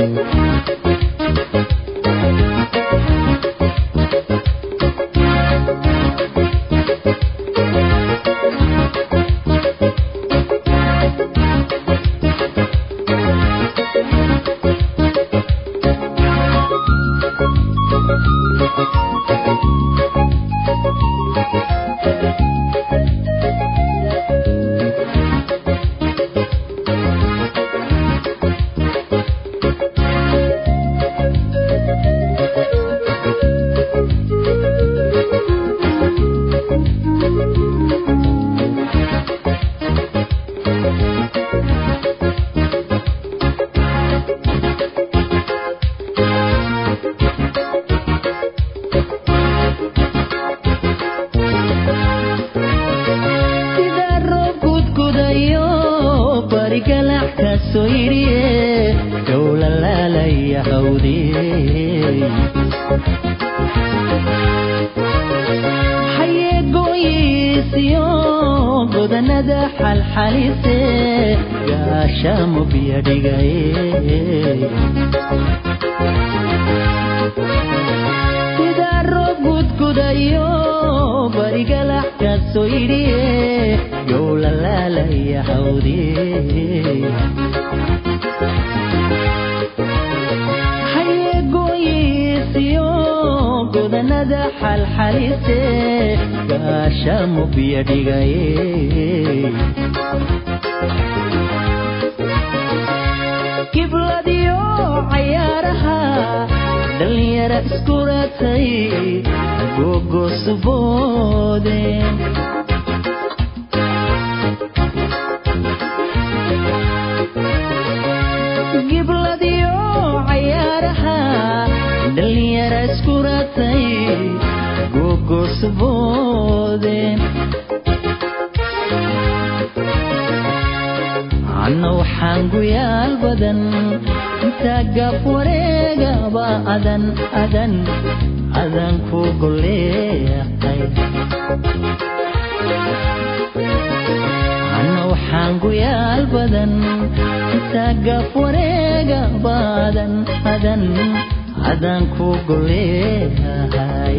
Música sanada xalxalise gaashamo biyo dhigaye sidaa gudgudayo barigalax kaasoo yidhiye yow lalaalaya hawdie kibladiyo cayaaraha dhallinyara iskuratay gogosuboode gibladiyo cayaaraha dhallinyara iskuratay gogosuboode anna waxaan guyaal badan intaa gaaf wareegaba adan adan adan ku goleeqay anna waxaan guyaal badan intaa gaaf wareegaba adan adan adan ku goleehay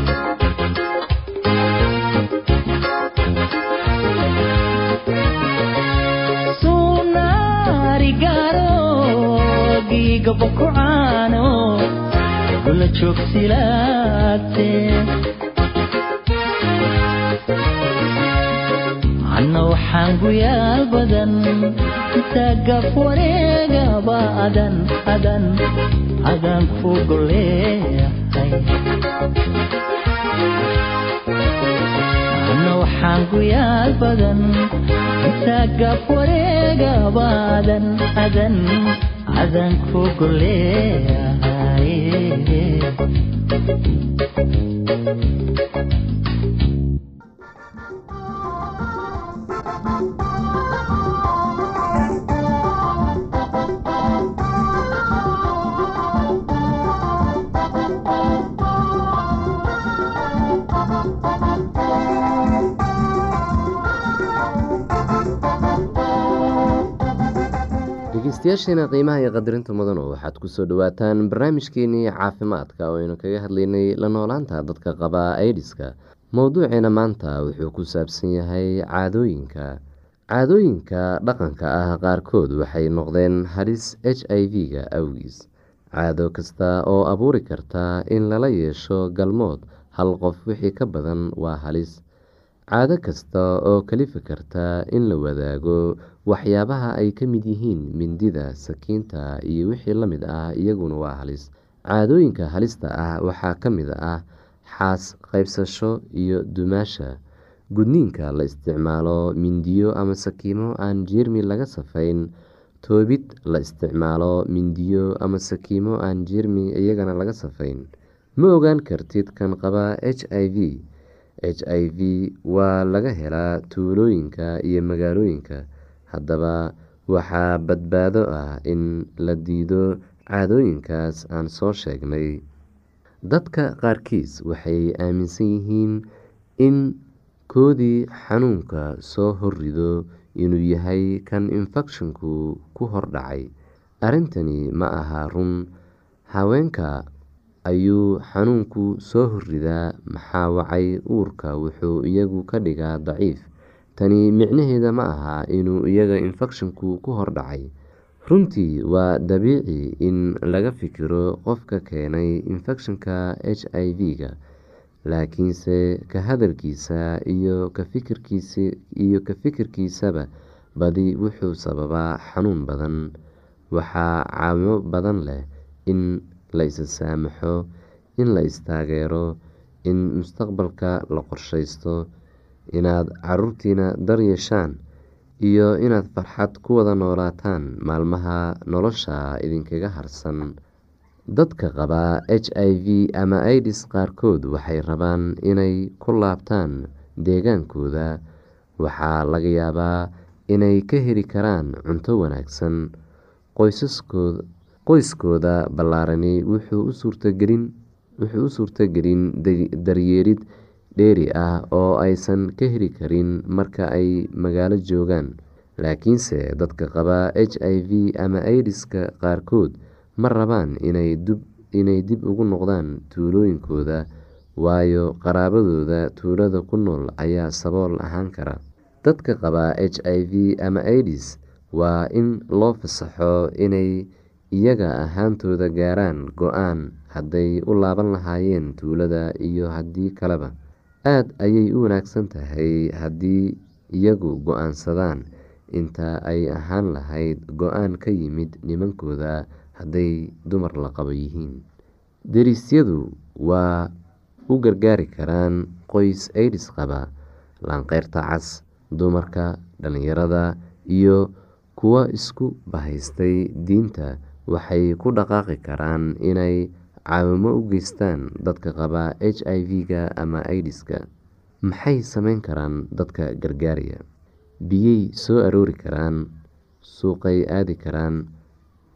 giigaba ku caano gula joogsilaate anna waxaan guyaal badan? Intaa gaf wareegaba adan adan? Adan ku goleeyahay anna waxaan guyaal badan? Intaa gaf wareegaba adan adan adan ku goleeyahay dhegeystayaasheena qiimaha iyo qadarinta mudanu waxaad ku soo dhawaataan barnaamijkeenii caafimaadka oo aynu kaga hadlaynay la noolaanta dadka qaba aidiska mowduuceena maanta wuxuu ku saabsan yahay caadooyinka. Caadooyinka dhaqanka ah qaarkood waxay noqdeen halis h i v-ga awgiis. Caado kasta oo abuuri karta in lala yeesho galmood hal qof wixii ka badan waa halis. Caado kasta oo kalifi karta in la wadaago waxyaabaha ay ka mid yihiin mindida sakiinta iyo wixii la mid ah iyaguna waa halis. Caadooyinka halista ah waxaa ka mid ah xaas qaybsasho iyo dumaasha. Gudniinka la isticmaalo mindiyo ama sakiimo aan jeermi laga safayn. Toobid la isticmaalo mindiyo ama sakiimo aan jeermi iyagana laga safayn. Ma ogaan kartid kan qaba h i v. H i v waa laga helaa tuulooyinka iyo magaalooyinka haddaba waxaa badbaado ah in la diido caadooyinkaas aan soo sheegnay. Dadka qaarkiis waxay aaminsan yihiin in koodii xanuunka soo horrido inuu yahay kan infekshanku ku hordhacay arrintani ma aha run haweenka ayuu xanuunku soo horridaa maxaa wacay? Uurka wuxuu iyagu ka dhigaa daciif tani micnaheeda ma aha inuu iyaga infekshanku ku hordhacay runtii waa dabiici in laga fikiro qofka keenay infekshanka h i v-ga laakiinse ka hadalkiisa iyo ka fikirkiisaba badi wuxuu sababaa xanuun badan. Waxaa caawimo badan leh in la isa saamaxo in la istaageero in mustaqbalka la qorsheysto inaad caruurtiina daryeeshaan iyo inaad farxad ku wada noolaataan maalmaha nolosha idinkaga harsan. Dadka qaba h i v ama idis qaarkood waxay rabaan inay ku laabtaan deegaankooda. Waxaa laga yaabaa inay ka heli karaan cunto wanaagsan. Qoyskooda ballaarani wuxuu u suurtagelin daryeelid dheeri ah oo aysan ka heli karin marka ay magaalo joogaan. Laakiinse dadka qaba h i v ama idiska qaarkood ma rabaan inay dib ugu noqdaan tuulooyinkooda waayo qaraabadooda tuulada ku nool ayaa sabool ahaan kara. Dadka qaba h i v ama idis waa in loo fasaxo inay iyaga ahaantooda gaaraan go'aan hadday u laaban lahaayeen tuulada iyo haddii kaleba aada ayay u wanaagsan tahay haddii iyagu go'aansadaan. Inta ay ahaan lahayd go'aan ka yimid nimankooda hadday dumar la qabo yihiin. Derisyadu waa u gargaari karaan qoys idis qaba laanqeyrta cas dumarka dhalinyarada iyo kuwa isku bahaystay diinta. Waxay ku dhaqaaqi karaan inay caawimo u geystaan dadka qaba h i v-ga ama idiska maxay sameyn karaan dadka gargaaraya? Biyey soo aroori karaan suuqay aadi karaan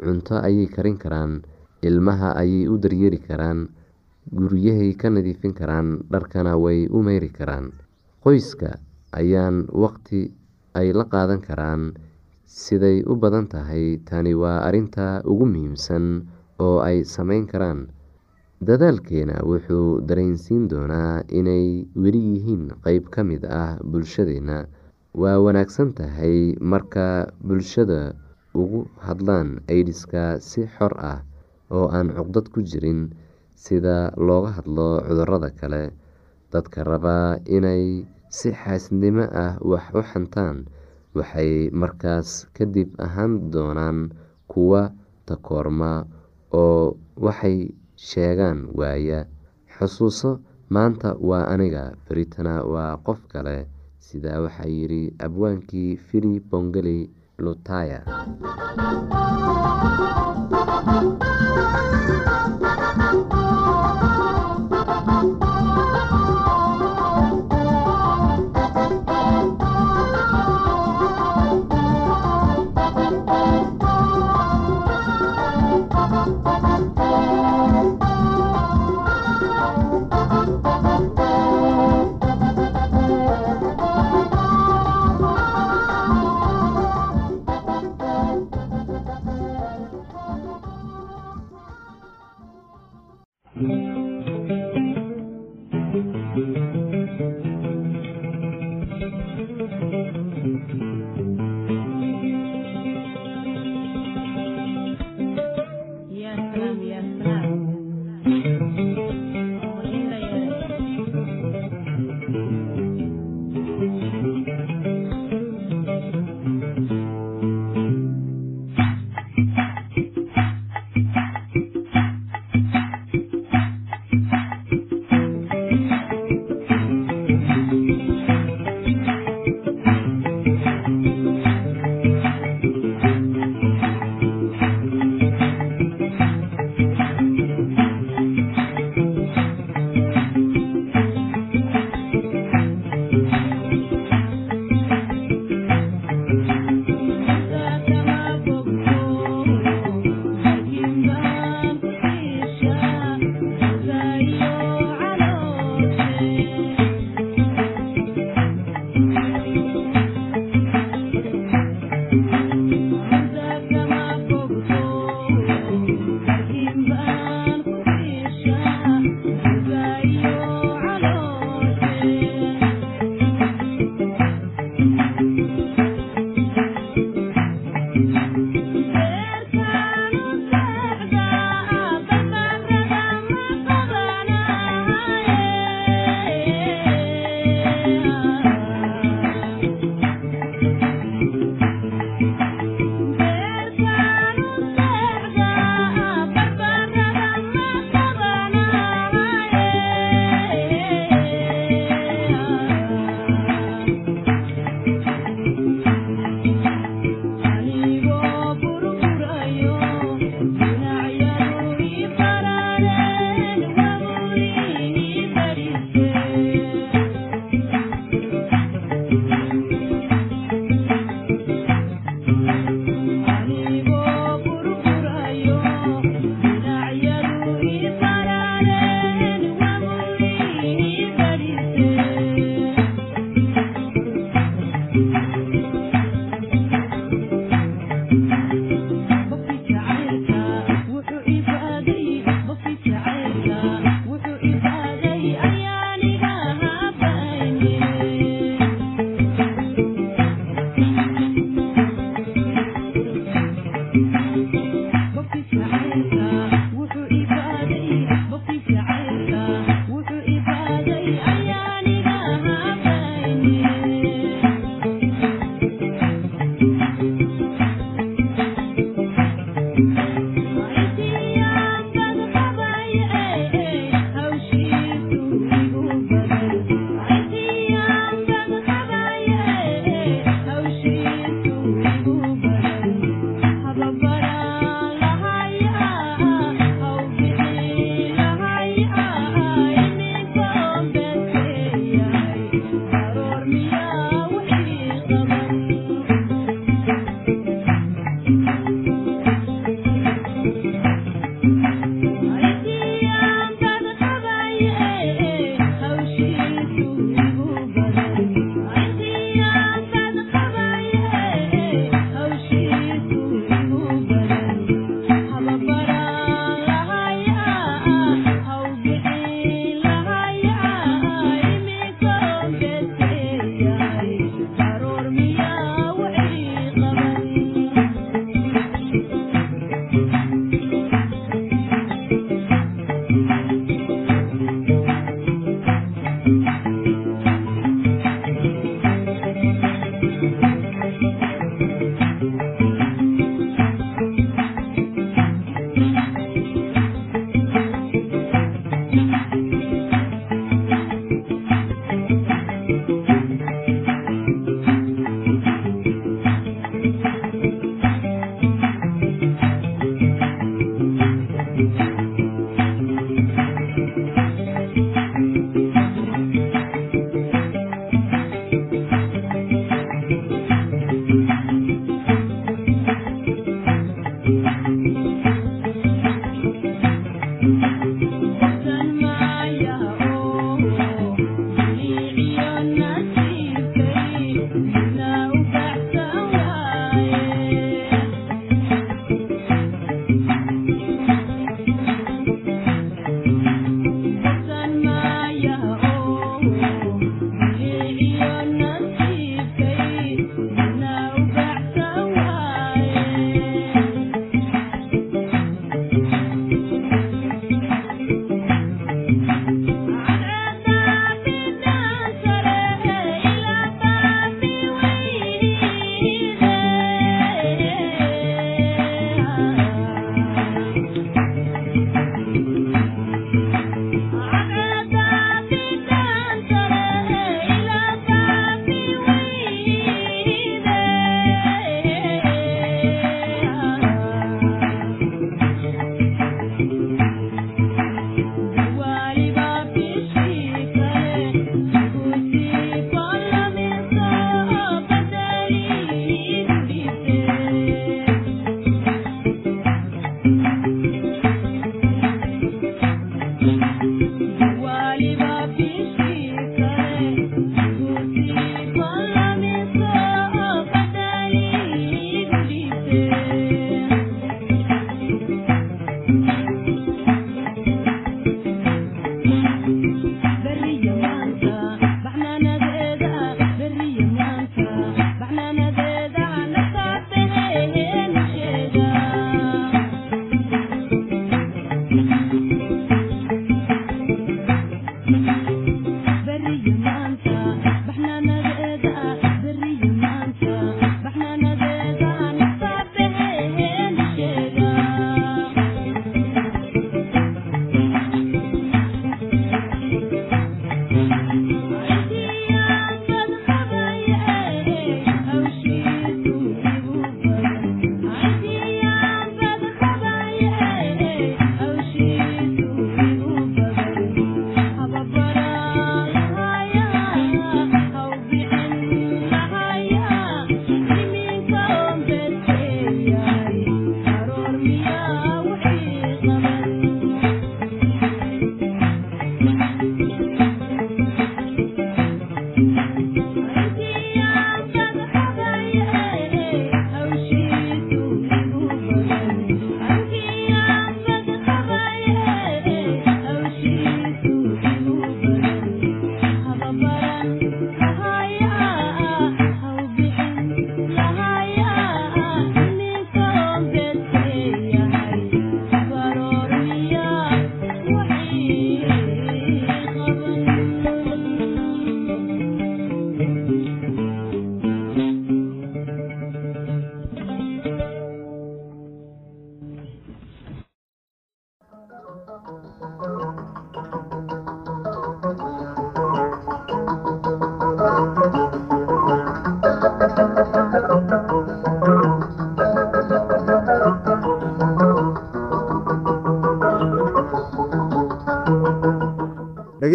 cunto ayay karin karaan ilmaha ayay u daryeeri karaan guryahay ka nadiifin karaan dharkana way u meyri karaan. Qoyska ayaan waqti ay la qaadan karaan siday u badan tahay tani waa arinta ugu muhiimsan oo ay sameyn karaan. Dadaalkeena wuxuu dareensiin doonaa inay weli yihiin qeyb ka mid ah bulshadeena. Waa wanaagsan tahay marka bulshada ugu hadlaan aydiska si xor ah oo aan cuqdad ku jirin sida looga hadlo cudurrada kale. Dadka rabaa inay si xaasidnimo ah wax u xantaan waxay markaas kadib ahaan doonaan kuwa takoorma oo waxay sheegaan waaya. Xusuuso maanta waa aniga beritana waa qof kale. Sidaa waxaa yidhi abwaankii fili bongeli lutaya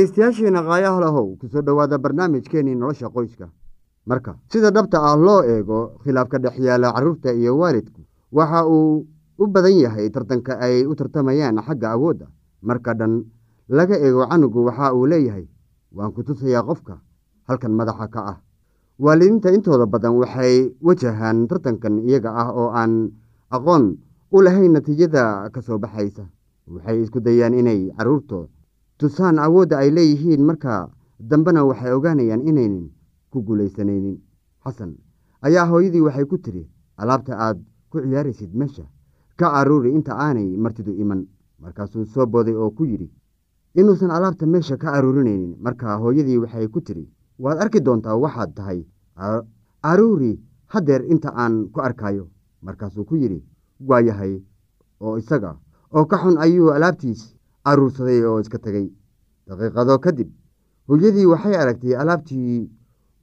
dhegaystayaasheena qaayaha lahow ku soo dhowaada barnaamijkeenii nolosha qoyska. Marka sida dhabta ah loo eego khilaafka dhex yaalla carruurta iyo waalidku waxa uu u badan yahay tartanka ay u tartamayaan xagga awoodda marka dhan laga eego canugu waxa uu leeyahay waan ku tusayaa qofka halkan madaxa ka ah. Waalidiinta intooda badan waxay wajahaan tartankan iyaga ah oo aan aqoon u lahayn natiijada ka soo baxaysa. Waxay isku dayaan inay carruurtooda tusaan awoodda ay leeyihiin marka dambena waxay ogaanayaan inaynan ku guulaysanaynin. Xasan ayaa hooyadii waxay ku tiri alaabta aad ku ciyaaraysid meesha ka aruuri inta aanay martidu iman. Markaasuu soo booday oo ku yidhi inuusan alaabta meesha ka aruurinaynin marka hooyadii waxay ku tiri waad arki doontaa waxaad tahay aruuri haddeer inta aan ku arkayo markaasuu ku yidhi waa yahay oo isaga oo ka xun ayuu alaabtiis aruursaday oo iska tegey daqiiqado kadib hooyadii waxay aragtay alaabtii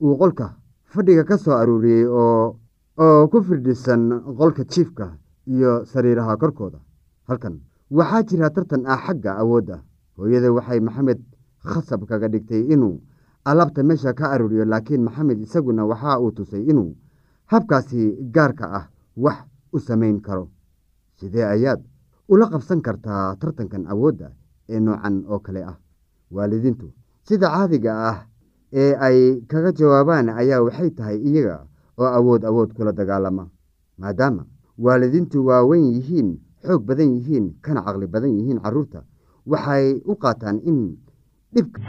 uu qolka fadhiga ka soo aruuriyey oo oo ku firdhisan qolka jiifka iyo sariiraha korkooda. Halkan waxaa jira tartan ah xagga awoodda. Hooyada waxay maxamed khasab kaga dhigtay inuu alaabta meesha ka aruuriyo laakiin maxamed isaguna waxa uu tusay inuu habkaasi gaarka ah wax u samayn karo. Sidee ayaad ula qabsan kartaa tartankan awoodda ee noocan oo kale ah. Waalidiintu sida caadiga ah ee ay kaga jawaabaan ayaa waxay tahay iyaga oo awood awood kula dagaalama maadaama waalidiintu waaweyn yihiin xoog badan yihiin kana caqli badan yihiin carruurta. Waxay u qaataan in dhibka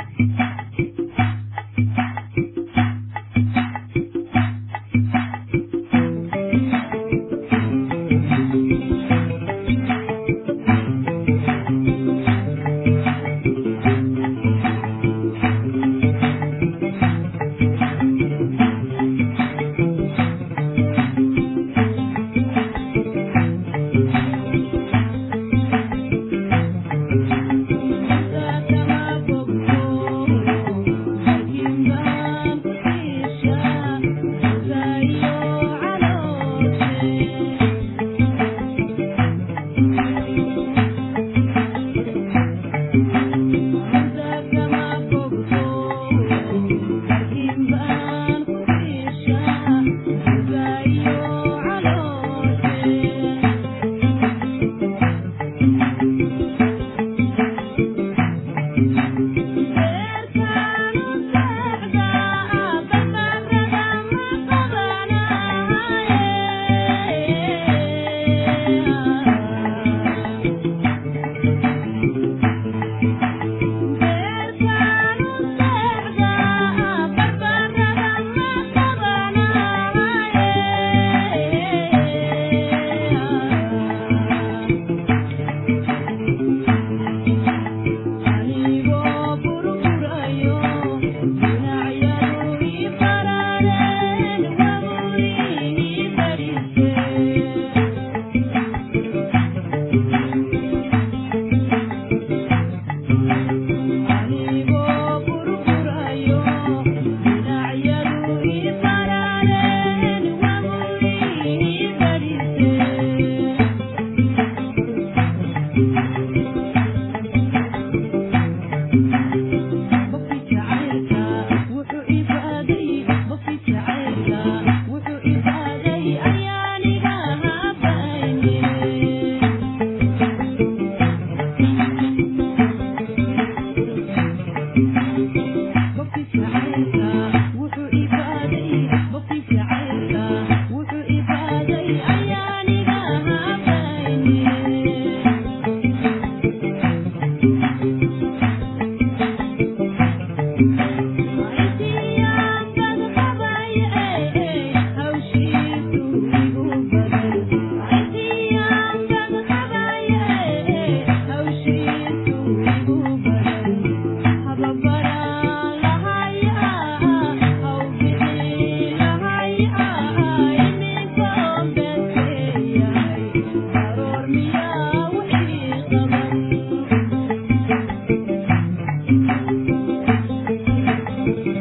Thank you.